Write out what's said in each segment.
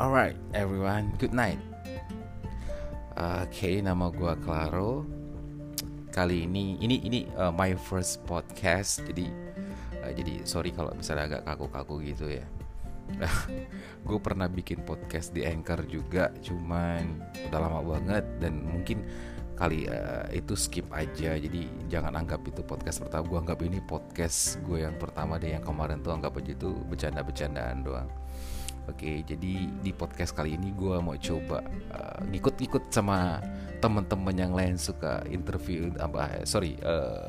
Alright, everyone, good night. Oke, okay, nama gue Claro. Kali ini, ini ini uh, my first podcast, jadi uh, jadi sorry kalau misalnya agak kaku-kaku gitu ya. gue pernah bikin podcast di Anchor juga, cuman udah lama banget dan mungkin kali uh, itu skip aja jadi jangan anggap itu podcast pertama gue anggap ini podcast gue yang pertama deh yang kemarin tuh anggap aja itu bercanda-bercandaan doang Oke, jadi di podcast kali ini gue mau coba uh, ngikut-ngikut sama teman-teman yang lain suka interview apa sorry uh,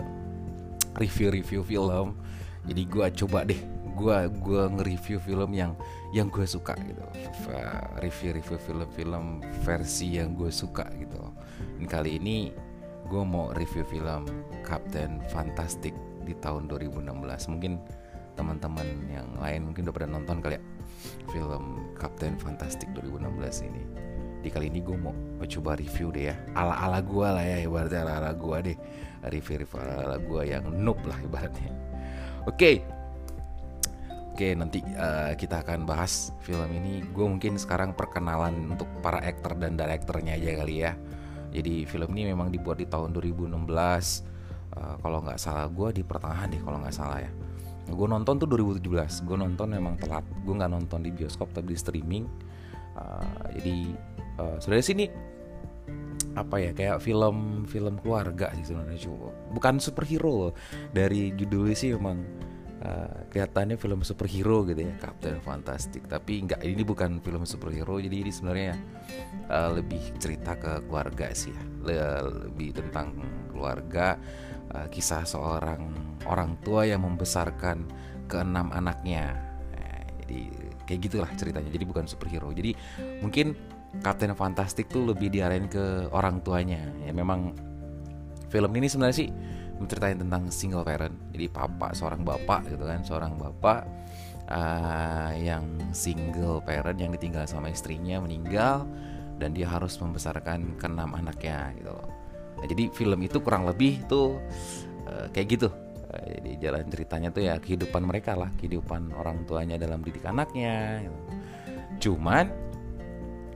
review-review film. Jadi gue coba deh, gue gua nge-review film yang yang gue suka gitu, review-review film-film versi yang gue suka gitu. Dan kali ini gue mau review film Captain Fantastic di tahun 2016. Mungkin teman-teman yang lain mungkin udah pada nonton kali ya film Captain Fantastic 2016 ini. Di kali ini gue mau coba review deh ya. Ala ala gue lah ya ibaratnya ala ala gue deh. Review review ala ala gue yang noob lah ibaratnya. Oke. Okay. oke okay, nanti uh, kita akan bahas film ini. Gue mungkin sekarang perkenalan untuk para aktor dan direkturnya aja kali ya. Jadi film ini memang dibuat di tahun 2016 uh, eh, kalau nggak salah gue di pertengahan deh kalau nggak salah ya gue nonton tuh 2017 gue nonton memang telat. Gue nggak nonton di bioskop tapi di streaming. Uh, jadi uh, sebenarnya sini apa ya kayak film film keluarga sih sebenarnya bukan superhero dari judulnya sih memang uh, kelihatannya film superhero gitu ya Captain Fantastic. Tapi enggak ini bukan film superhero. Jadi ini sebenarnya uh, lebih cerita ke keluarga sih ya. Lebih tentang keluarga uh, kisah seorang orang tua yang membesarkan keenam anaknya. Nah, jadi kayak gitulah ceritanya. Jadi bukan superhero. Jadi mungkin Captain Fantastic tuh lebih diarahin ke orang tuanya. Ya memang film ini sebenarnya sih menceritain tentang single parent. Jadi papa seorang bapak gitu kan, seorang bapak uh, yang single parent yang ditinggal sama istrinya meninggal dan dia harus membesarkan keenam anaknya gitu loh. Nah, jadi film itu kurang lebih tuh uh, kayak gitu. Uh, jadi jalan ceritanya tuh ya kehidupan mereka lah, kehidupan orang tuanya dalam didik anaknya. Gitu. Cuman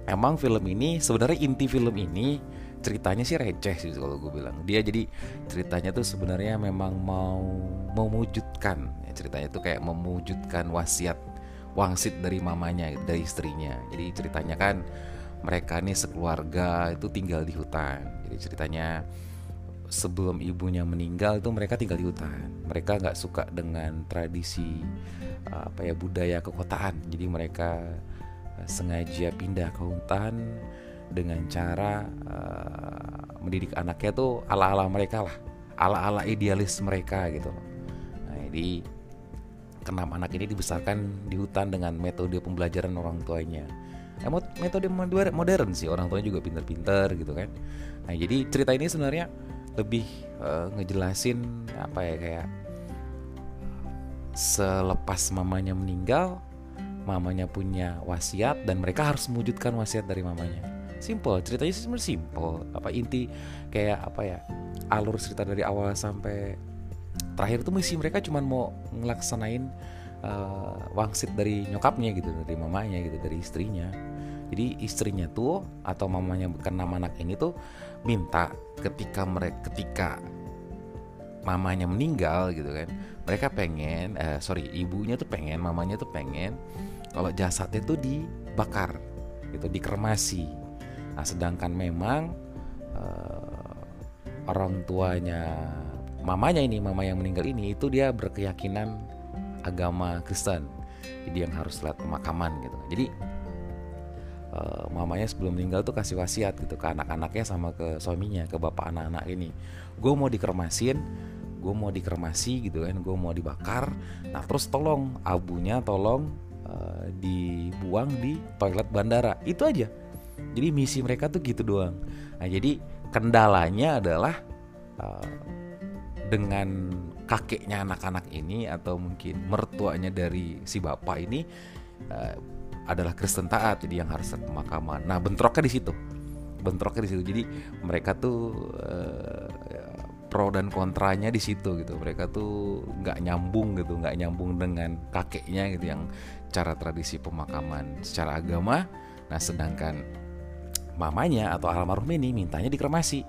emang film ini sebenarnya inti film ini ceritanya sih receh sih kalau gue bilang. Dia jadi ceritanya tuh sebenarnya memang mau mewujudkan ya, ceritanya tuh kayak mewujudkan wasiat wangsit dari mamanya dari istrinya. Jadi ceritanya kan mereka nih sekeluarga itu tinggal di hutan. Jadi ceritanya sebelum ibunya meninggal itu mereka tinggal di hutan. Mereka nggak suka dengan tradisi apa ya budaya kekotaan. Jadi mereka eh, sengaja pindah ke hutan dengan cara uh, mendidik anaknya tuh ala-ala mereka lah, ala-ala idealis mereka gitu Nah, jadi keenam anak ini dibesarkan di hutan dengan metode pembelajaran orang tuanya ya, metode modern sih orang tuanya juga pinter-pinter gitu kan. Nah jadi cerita ini sebenarnya lebih uh, ngejelasin apa ya kayak selepas mamanya meninggal mamanya punya wasiat dan mereka harus mewujudkan wasiat dari mamanya. Simple ceritanya sih sebenarnya simple. Apa inti kayak apa ya alur cerita dari awal sampai terakhir itu misi mereka cuma mau ngelaksanain uh, wangsit dari nyokapnya gitu dari mamanya gitu dari istrinya jadi istrinya tuh atau mamanya nama anak ini tuh minta ketika mereka ketika mamanya meninggal gitu kan mereka pengen uh, sorry ibunya tuh pengen mamanya tuh pengen kalau jasadnya tuh dibakar gitu dikremasi. Nah sedangkan memang uh, orang tuanya mamanya ini mama yang meninggal ini itu dia berkeyakinan agama Kristen. Jadi yang harus lihat pemakaman gitu. Jadi uh, mamanya sebelum meninggal tuh kasih wasiat gitu ke anak-anaknya sama ke suaminya ke bapak anak-anak ini. Gue mau dikremasin gue mau dikremasi gitu kan gue mau dibakar. Nah terus tolong abunya tolong uh, dibuang di toilet bandara. Itu aja. Jadi misi mereka tuh gitu doang. Nah jadi kendalanya adalah uh, dengan kakeknya anak-anak ini atau mungkin mertuanya dari si bapak ini adalah Kristen taat jadi yang harus pemakaman. Nah bentroknya di situ, bentroknya di situ. Jadi mereka tuh uh, pro dan kontranya di situ gitu. Mereka tuh nggak nyambung gitu nggak nyambung dengan kakeknya gitu yang cara tradisi pemakaman secara agama. Nah sedangkan mamanya atau almarhum ini mintanya dikremasi.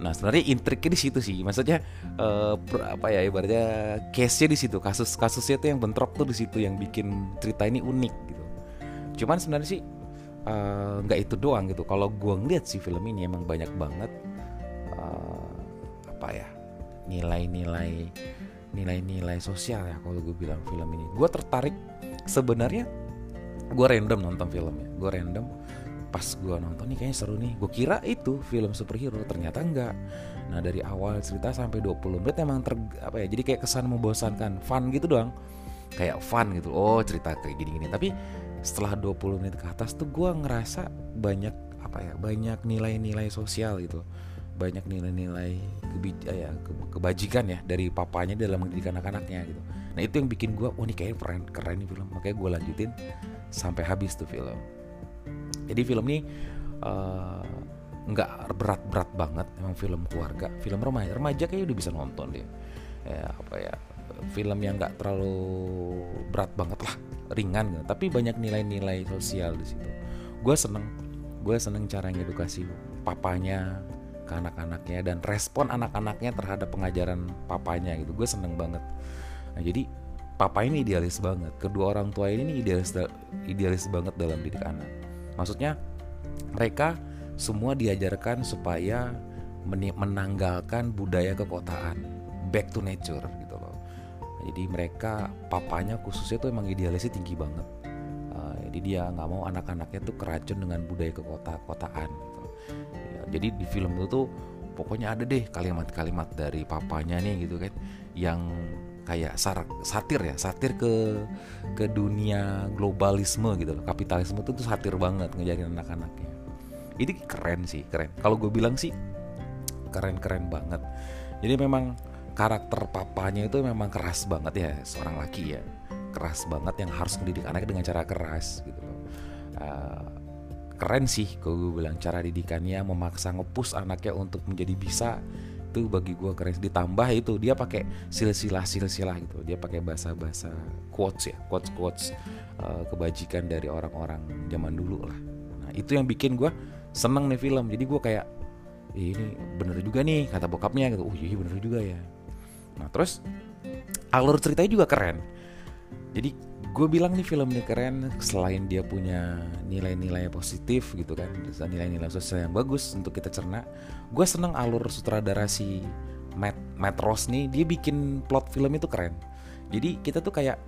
Nah sebenarnya intriknya di situ sih. Maksudnya uh, apa ya ibaratnya case-nya di situ. Kasus kasusnya tuh yang bentrok tuh di situ yang bikin cerita ini unik gitu cuman sebenarnya sih eh, nggak uh, itu doang gitu. Kalau gue ngeliat sih film ini emang banyak banget uh, apa ya nilai-nilai nilai-nilai sosial ya kalau gue bilang film ini. Gue tertarik sebenarnya gue random nonton filmnya gue random pas gue nonton nih kayaknya seru nih. Gue kira itu film superhero ternyata enggak nah dari awal cerita sampai 20 menit emang ter apa ya jadi kayak kesan membosankan. Fun gitu doang. Kayak fun gitu. Oh cerita kayak gini-gini. Tapi setelah 20 menit ke atas tuh gue ngerasa banyak apa ya banyak nilai-nilai sosial gitu. Banyak nilai-nilai ya, kebajikan ya dari papanya dalam mendidik anak-anaknya gitu. Nah itu yang bikin gue oh ini kayaknya keren keren nih film. Makanya gue lanjutin sampai habis tuh film. Jadi film ini uh, nggak berat-berat banget emang film keluarga. Film remaja remaja kayaknya udah bisa nonton deh. Ya apa ya film yang nggak terlalu berat banget lah ringan gitu. Tapi banyak nilai-nilai sosial di situ. Gue seneng gue seneng cara ngedukasi papanya ke anak-anaknya dan respon anak-anaknya terhadap pengajaran papanya gitu. Gue seneng banget. Nah jadi papa ini idealis banget. Kedua orang tua ini idealis idealis banget dalam didik anak. Maksudnya mereka semua diajarkan supaya menanggalkan budaya kekotaan. Back to nature jadi mereka papanya khususnya tuh emang idealisnya tinggi banget. Uh, jadi dia nggak mau anak-anaknya tuh keracun dengan budaya kekota-kotaan gitu. Jadi di film itu tuh pokoknya ada deh kalimat-kalimat dari papanya nih gitu kan yang kayak sar satir ya satir ke ke dunia globalisme gitu loh. Kapitalisme itu tuh satir banget ngejarin anak-anaknya. Ini keren sih keren. Kalau gue bilang sih keren-keren banget. Jadi memang karakter papanya itu memang keras banget ya seorang laki ya. Keras banget yang harus mendidik anaknya dengan cara keras gitu loh. Uh, keren sih kalau gue bilang cara didikannya memaksa ngepus anaknya untuk menjadi bisa. Itu bagi gue keren. Ditambah itu dia pakai silsilah silsilah gitu dia pakai bahasa bahasa quotes ya quotes quotes uh, kebajikan dari orang-orang zaman dulu lah. Nah itu yang bikin gue seneng nih film. Jadi gue kayak ini bener juga nih kata bokapnya gitu. Oh iya bener juga ya nah terus alur ceritanya juga keren. Jadi gue bilang nih film ini keren selain dia punya nilai-nilai positif gitu kan nilai-nilai sosial yang bagus untuk kita cerna gue seneng alur sutradara si Matt, Matt Ross nih dia bikin plot film itu keren. Jadi kita tuh kayak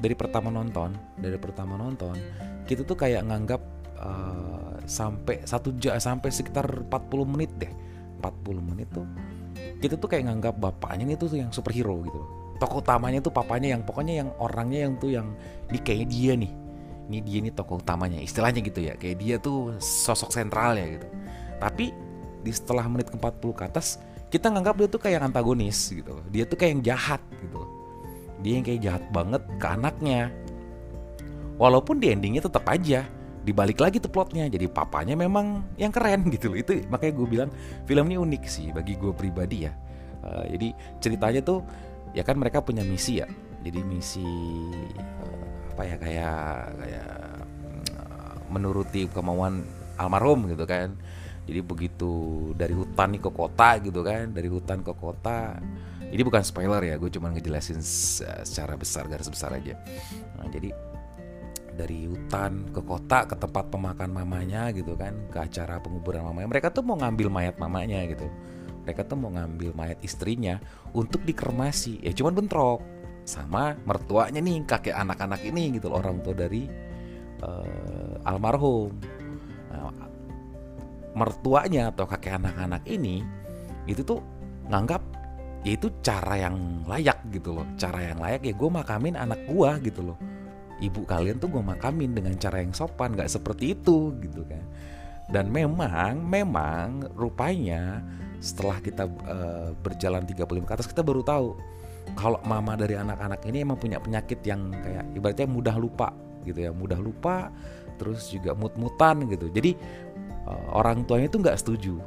dari pertama nonton dari pertama nonton kita tuh kayak nganggap uh, sampai satu jam sampai sekitar 40 menit deh. 40 menit tuh kita tuh kayak nganggap bapaknya itu tuh yang superhero gitu tokoh utamanya tuh papanya yang pokoknya yang orangnya yang tuh yang ini kayak dia nih. Ini dia nih tokoh utamanya istilahnya gitu ya. Kayak dia tuh sosok sentral ya gitu. Tapi di setelah menit ke 40 ke atas kita nganggap dia tuh kayak antagonis gitu dia tuh kayak yang jahat gitu dia yang kayak jahat banget ke anaknya. Walaupun di endingnya tetap aja dibalik lagi tuh plotnya. Jadi papanya memang yang keren gitu loh. Itu makanya gue bilang film ini unik sih bagi gue pribadi ya. Uh, jadi ceritanya tuh ya kan mereka punya misi ya. Jadi misi uh, apa ya kayak kayak uh, menuruti kemauan almarhum gitu kan. Jadi begitu dari hutan nih ke kota gitu kan dari hutan ke kota. Ini bukan spoiler ya gue cuma ngejelasin secara besar garis besar aja. Nah, jadi dari hutan ke kota ke tempat pemakan mamanya gitu kan ke acara penguburan mamanya. Mereka tuh mau ngambil mayat mamanya gitu. Mereka tuh mau ngambil mayat istrinya untuk dikremasi. Ya cuman bentrok sama mertuanya nih kakek anak-anak ini gitu loh orang tua dari uh, almarhum. Nah, mertuanya atau kakek anak-anak ini itu tuh nganggap ya itu cara yang layak gitu loh cara yang layak. Ya gue makamin anak gue gitu loh ibu kalian tuh gue makamin dengan cara yang sopan nggak seperti itu gitu kan. Dan memang memang rupanya setelah kita uh, berjalan 35 ke atas kita baru tahu kalau mama dari anak-anak ini emang punya penyakit yang kayak ibaratnya mudah lupa gitu ya. Mudah lupa terus juga mut-mutan gitu. Jadi uh, orang tuanya itu nggak setuju.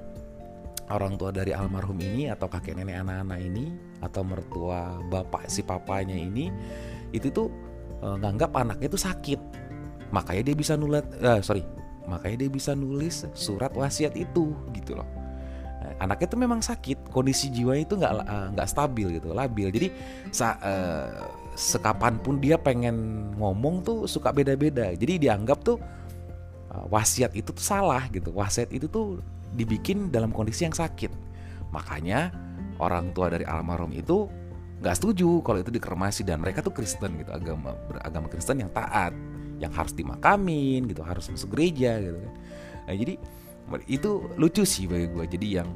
Orang tua dari almarhum ini atau kakek nenek anak-anak ini atau mertua bapak si papanya ini itu tuh e, nganggap anaknya itu sakit. Makanya dia bisa nulis uh, sorry makanya dia bisa nulis surat wasiat itu gitu loh. Nah, anaknya itu memang sakit kondisi jiwa itu nggak uh, nggak stabil gitu labil. Jadi sa, uh, sekapanpun dia pengen ngomong tuh suka beda-beda. Jadi dianggap tuh uh, wasiat itu tuh salah gitu. Wasiat itu tuh dibikin dalam kondisi yang sakit. Makanya orang tua dari almarhum itu nggak setuju kalau itu dikremasi dan mereka tuh Kristen gitu agama beragama Kristen yang taat yang harus dimakamin gitu harus masuk gereja gitu kan. Nah, jadi itu lucu sih bagi gue jadi yang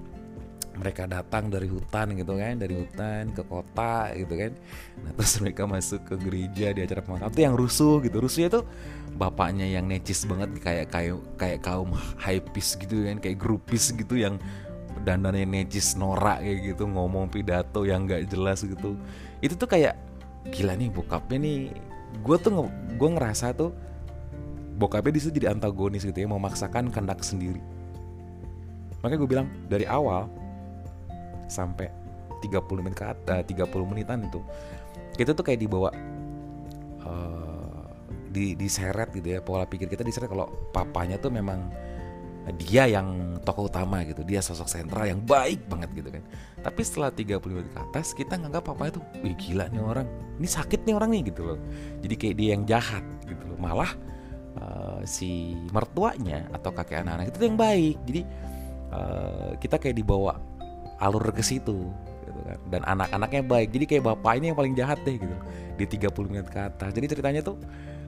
mereka datang dari hutan gitu kan dari hutan ke kota gitu kan. Nah terus mereka masuk ke gereja di acara pemakaman. Itu yang rusuh gitu. Rusuhnya tuh bapaknya yang necis banget kayak kayak kayak kaum hypeis gitu kan kayak grupis gitu yang dandannya necis norak kayak gitu ngomong pidato yang gak jelas gitu. Itu tuh kayak gila nih bokapnya nih. Gue tuh gue ngerasa tuh bokapnya di situ jadi antagonis gitu ya memaksakan kehendak sendiri. Makanya gue bilang dari awal sampai 30 menit ke atas 30 menitan itu kita tuh kayak dibawa uh, di diseret gitu ya pola pikir kita diseret. Kalau papanya tuh memang dia yang tokoh utama gitu dia sosok sentral yang baik banget gitu kan. Tapi setelah 30 menit ke atas kita nganggap papa itu wih gila nih orang. Ini sakit nih orang nih gitu loh. Jadi kayak dia yang jahat gitu loh. Malah uh, si mertuanya atau kakek anak-anak itu yang baik. Jadi uh, kita kayak dibawa alur ke situ gitu kan. Dan anak-anaknya baik. Jadi kayak bapak ini yang paling jahat deh gitu di 30 menit ke atas. Jadi ceritanya tuh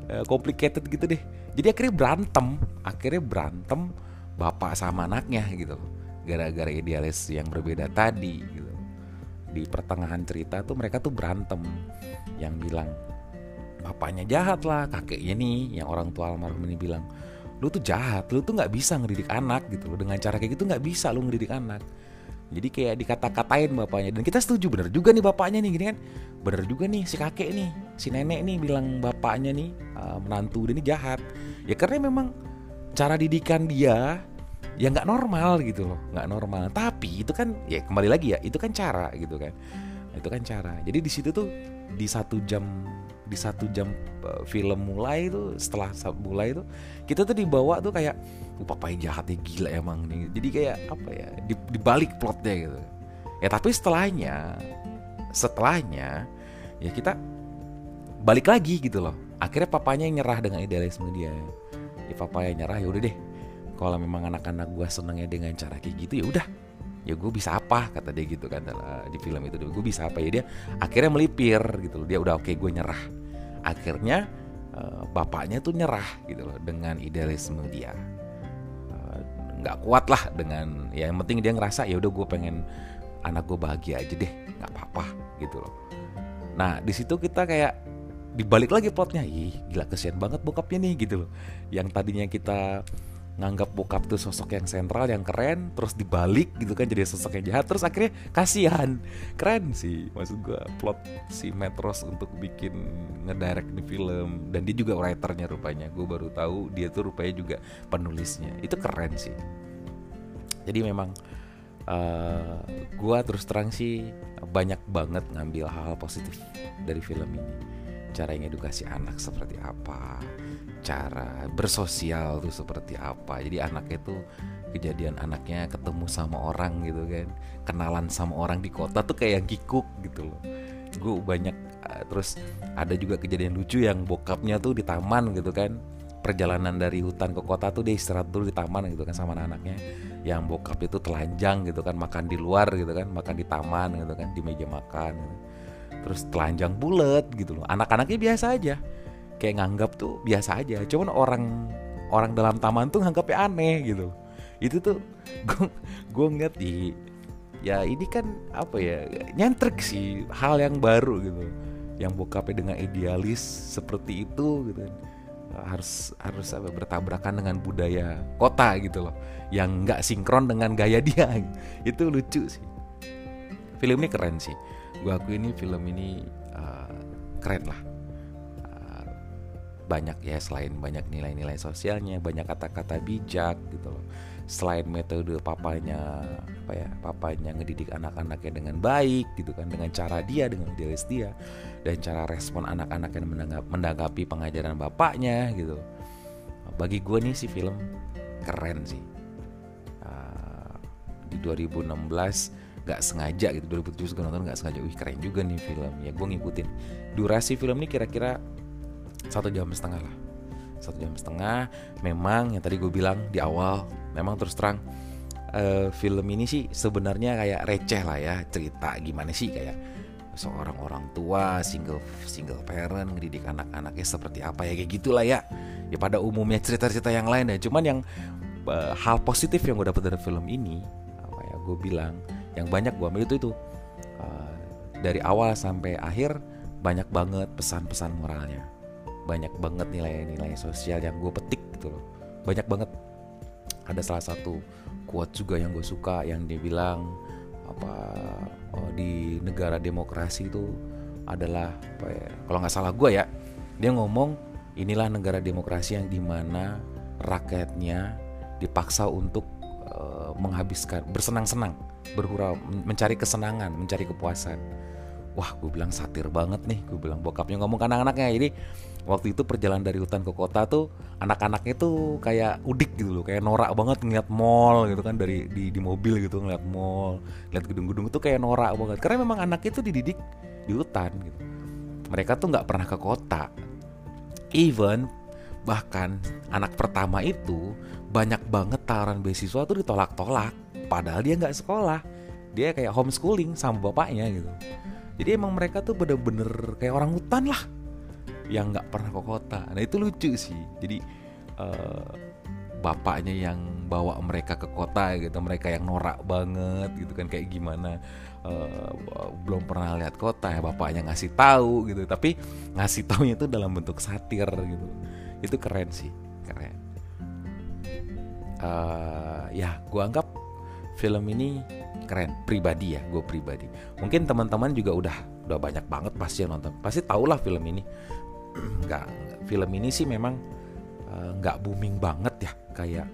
uh, complicated gitu deh. Jadi akhirnya berantem. Akhirnya berantem bapak sama anaknya gitu gara-gara idealis yang berbeda tadi gitu di pertengahan cerita tuh mereka tuh berantem. Yang bilang bapaknya jahat lah kakeknya nih. Yang orang tua almarhum ini bilang lu tuh jahat lu tuh nggak bisa ngedidik anak gitu dengan cara kayak gitu nggak bisa lu ngedidik anak. Jadi kayak dikata-katain bapaknya. Dan kita setuju bener juga nih bapaknya nih gini kan? Bener juga nih si kakek nih si nenek nih bilang bapaknya nih uh, menantu dia ini jahat. Ya karena memang cara didikan dia ya nggak normal gitu loh nggak normal. Tapi itu kan ya kembali lagi ya itu kan cara gitu kan. Itu kan cara. Jadi di situ tuh di satu jam di satu jam uh, film mulai itu setelah mulai itu kita tuh dibawa tuh kayak papa yang jahatnya gila emang nih. Jadi kayak apa ya di, dibalik plotnya gitu. Ya tapi setelahnya setelahnya ya kita balik lagi gitu loh. Akhirnya papanya yang nyerah dengan idealisme dia ya papa yang nyerah ya udah deh. Kalau memang anak-anak gue senengnya dengan cara kayak gitu ya udah. Ya gue bisa apa kata dia gitu kan di film itu. Gue bisa apa ya dia akhirnya melipir gitu loh. Dia udah oke okay, gue nyerah. Akhirnya uh, bapaknya tuh nyerah gitu loh dengan idealisme dia. Eh, nggak kuat lah dengan ya yang penting dia ngerasa ya udah gue pengen anak gue bahagia aja deh nggak apa-apa gitu loh. Nah di situ kita kayak dibalik lagi plotnya ih gila kesian banget bokapnya nih gitu loh. Yang tadinya kita nganggap bokap tuh sosok yang sentral yang keren terus dibalik gitu kan jadi sosok yang jahat terus akhirnya kasihan. Keren sih maksud gue plot si Metros untuk bikin ngedirect di film. Dan dia juga writernya rupanya gue baru tahu dia tuh rupanya juga penulisnya. Itu keren sih. Jadi memang uh, eh, gue terus terang sih banyak banget ngambil hal-hal positif dari film ini cara mengedukasi anak seperti apa cara bersosial tuh seperti apa. Jadi anaknya tuh kejadian anaknya ketemu sama orang gitu kan kenalan sama orang di kota tuh kayak gikuk gitu loh. Gue banyak uh, terus ada juga kejadian lucu yang bokapnya tuh di taman gitu kan. Perjalanan dari hutan ke kota tuh dia istirahat dulu di taman gitu kan sama anak-anaknya. Yang bokap itu telanjang gitu kan makan di luar gitu kan makan di taman gitu kan di meja makan gitu. Terus telanjang bulat gitu loh. Anak-anaknya biasa aja. Kayak nganggap tuh biasa aja. Cuman orang orang dalam taman tuh nganggapnya aneh gitu. Itu tuh gue gue ngeliat di ya ini kan apa ya nyentrik sih hal yang baru gitu. Yang bokapnya dengan idealis seperti itu gitu. Harus harus apa bertabrakan dengan budaya kota gitu loh. Yang nggak sinkron dengan gaya dia. Itu lucu sih. Film ini keren sih gue aku ini film ini uh, keren lah. Banyak ya selain banyak nilai-nilai sosialnya banyak kata-kata bijak gitu loh. Selain metode papanya apa ya papanya ngedidik anak-anaknya dengan baik gitu kan dengan cara dia dengan idealis dia dan cara respon anak-anak yang menanggap, menanggapi pengajaran bapaknya gitu. Bagi gue nih si film keren sih. Uh, di 2016 nggak sengaja gitu 2017 gue nonton nggak sengaja. Wih keren juga nih film. Ya gue ngikutin. Durasi film ini kira-kira satu jam setengah lah. Satu jam setengah. Memang yang tadi gue bilang di awal memang terus terang uh, film ini sih sebenarnya kayak receh lah ya cerita. Gimana sih kayak seorang orang tua single single parent ngedidik anak-anaknya seperti apa ya? Kayak gitulah ya. Ya pada umumnya cerita-cerita yang lain ya. Cuman yang uh, hal positif yang gue dapet dari film ini apa ya gue bilang yang banyak gue ambil itu itu. Uh, dari awal sampai akhir banyak banget pesan-pesan moralnya. Banyak banget nilai-nilai sosial yang gue petik gitu loh. Banyak banget. Ada salah satu quote juga yang gue suka yang dia bilang apa oh, di negara demokrasi itu adalah apa ya kalau nggak salah gue ya dia ngomong inilah negara demokrasi yang di mana rakyatnya dipaksa untuk uh, menghabiskan bersenang-senang berhurau mencari kesenangan mencari kepuasan. Wah gue bilang satir banget nih gue bilang bokapnya ngomong ke anak-anaknya. Jadi waktu itu perjalanan dari hutan ke kota tuh anak-anaknya tuh kayak udik gitu loh kayak norak banget ngeliat mall gitu kan dari di, di mobil gitu ngeliat mall ngeliat gedung-gedung itu kayak norak banget. Karena memang anak itu dididik di hutan gitu. Mereka tuh nggak pernah ke kota. Even bahkan anak pertama itu banyak banget tawaran beasiswa tuh ditolak-tolak. Padahal dia nggak sekolah. Dia kayak homeschooling sama bapaknya gitu. Jadi emang mereka tuh bener-bener kayak orang hutan lah yang nggak pernah ke kota. Nah itu lucu sih. Jadi uh, bapaknya yang bawa mereka ke kota gitu mereka yang norak banget gitu kan kayak gimana uh, belum pernah lihat kota ya bapaknya ngasih tahu gitu. Tapi ngasih taunya itu dalam bentuk satir gitu itu keren sih keren. Uh, ya gua anggap film ini keren pribadi ya gue pribadi. Mungkin teman-teman juga udah udah banyak banget pasti yang nonton. Pasti tau lah film ini. Nggak film ini sih memang nggak uh, booming banget ya kayak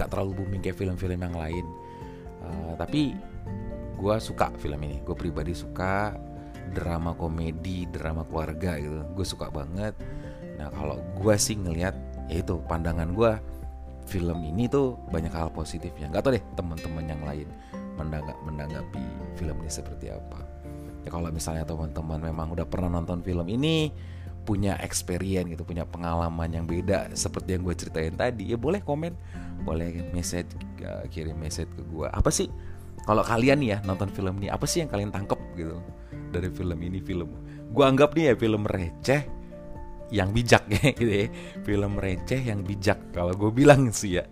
nggak terlalu booming kayak film-film yang lain. Uh, tapi gue suka film ini. Gue pribadi suka drama komedi drama keluarga gitu. Gue suka banget nah kalau gue sih ngelihat ya itu pandangan gue film ini tuh banyak hal positifnya. Nggak tau deh teman-teman yang lain mendanggap menanggapi film ini seperti apa. Ya kalau misalnya teman-teman memang udah pernah nonton film ini punya experience gitu punya pengalaman yang beda seperti yang gue ceritain tadi ya boleh komen boleh message uh, kirim message ke gue apa sih kalau kalian ya nonton film ini apa sih yang kalian tangkep gitu dari film ini film? Gue anggap nih ya film receh yang bijak ya gitu ya. Film receh yang bijak kalau gue bilang sih ya.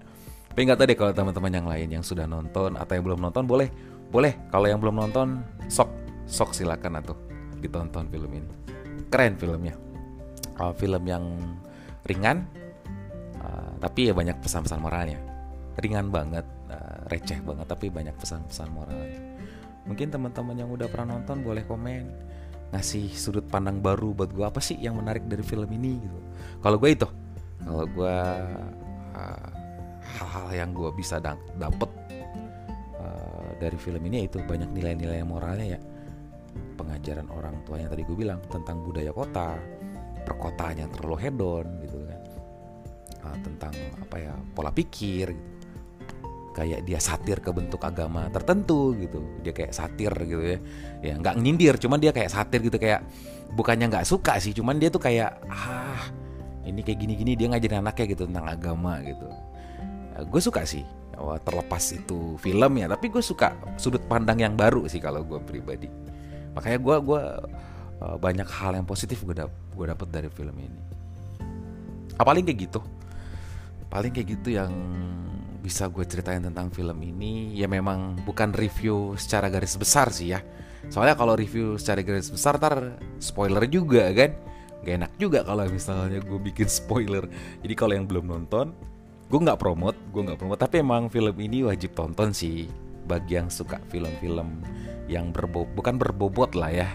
Tapi nggak tahu deh kalau teman-teman yang lain yang sudah nonton atau yang belum nonton boleh boleh. Kalau yang belum nonton sok sok silakan atau ditonton film ini. Keren filmnya. Uh, film yang ringan uh, tapi ya banyak pesan-pesan moralnya. Ringan banget uh, receh banget tapi banyak pesan-pesan moralnya. Mungkin teman-teman yang udah pernah nonton boleh komen ngasih sudut pandang baru buat gue apa sih yang menarik dari film ini gitu. Kalau gue itu kalau gue uh, hal-hal yang gue bisa da dapet uh, dari film ini itu banyak nilai-nilai moralnya ya. Pengajaran orang tuanya tadi gue bilang tentang budaya kota perkotaan yang terlalu hedon gitu kan. Uh, tentang apa ya pola pikir gitu kayak dia satir ke bentuk agama tertentu gitu. Dia kayak satir gitu ya. Ya nggak nyindir cuman dia kayak satir gitu kayak bukannya nggak suka sih cuman dia tuh kayak ah ini kayak gini-gini dia ngajarin anaknya gitu tentang agama gitu. Ya, gue suka sih Wah, terlepas itu film ya tapi gue suka sudut pandang yang baru sih kalau gue pribadi. Makanya gue gue uh, banyak hal yang positif gue dap gue dapet dari film ini. Apalagi kayak gitu paling kayak gitu yang bisa gue ceritain tentang film ini ya memang bukan review secara garis besar sih ya. Soalnya kalau review secara garis besar tar spoiler juga kan? Gak enak juga kalau misalnya gue bikin spoiler. Jadi kalau yang belum nonton gue nggak promote gue nggak promote. Tapi emang film ini wajib tonton sih bagi yang suka film-film yang berbo bukan berbobot lah ya.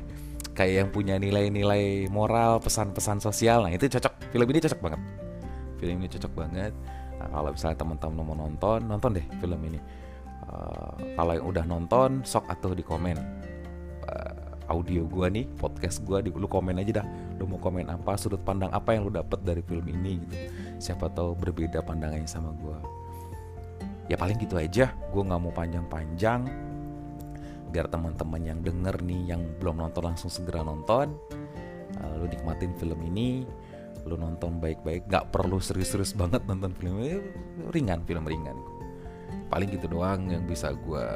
Kayak yang punya nilai-nilai moral pesan-pesan sosial. Nah itu cocok. Film ini cocok banget. Film ini cocok banget nah, kalau misalnya teman-teman mau nonton nonton deh film ini. Uh, kalau yang udah nonton sok atau di komen. Uh, audio gua nih podcast gua di lu komen aja dah. Lu mau komen apa sudut pandang apa yang lu dapet dari film ini gitu. Siapa tahu berbeda pandangannya sama gua. Ya paling gitu aja. Gua nggak mau panjang-panjang. Biar teman-teman yang denger nih yang belum nonton langsung segera nonton. Uh, lu nikmatin film ini lu nonton baik-baik nggak perlu serius-serius banget nonton film. Ini ringan film ringan. Paling gitu doang yang bisa gue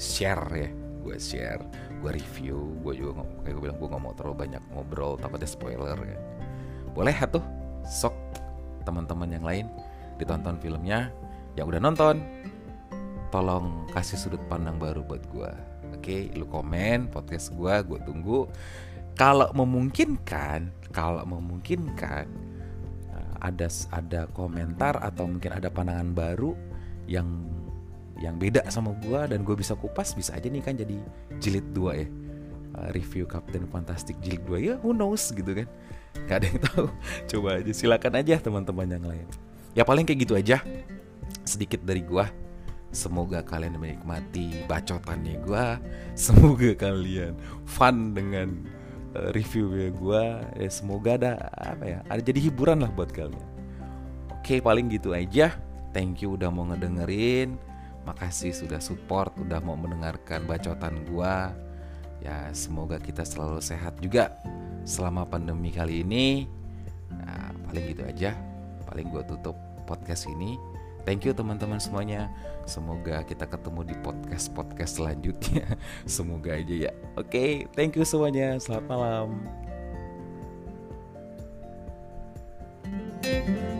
share ya gue share gue review gue juga kayak gue bilang gue nggak mau terlalu banyak ngobrol takutnya spoiler kan boleh tuh sok teman-teman yang lain ditonton filmnya yang udah nonton tolong kasih sudut pandang baru buat gue Oke, lu komen podcast gue, gue tunggu. Kalau memungkinkan, kalau memungkinkan eh, ada ada komentar atau mungkin ada pandangan baru yang yang beda sama gue dan gue bisa kupas bisa aja nih kan jadi jilid dua ya. Uh, review Captain Fantastic jilid 2 ya who knows gitu kan. Gak ada yang tahu. Coba aja silakan aja teman-teman yang lain. Ya paling kayak gitu aja. Sedikit dari gue Semoga kalian menikmati bacotannya gue Semoga kalian fun dengan uh, reviewnya gue ya, Semoga ada apa ya Ada jadi hiburan lah buat kalian. Oke paling gitu aja. Thank you udah mau ngedengerin. Makasih sudah support Udah mau mendengarkan bacotan gue Ya semoga kita selalu sehat juga Selama pandemi kali ini. Ya, Paling gitu aja. Paling gue tutup podcast ini Thank you teman-teman semuanya. Semoga kita ketemu di podcast-podcast selanjutnya. Semoga aja ya. Oke, okay, thank you semuanya. Selamat malam. thank you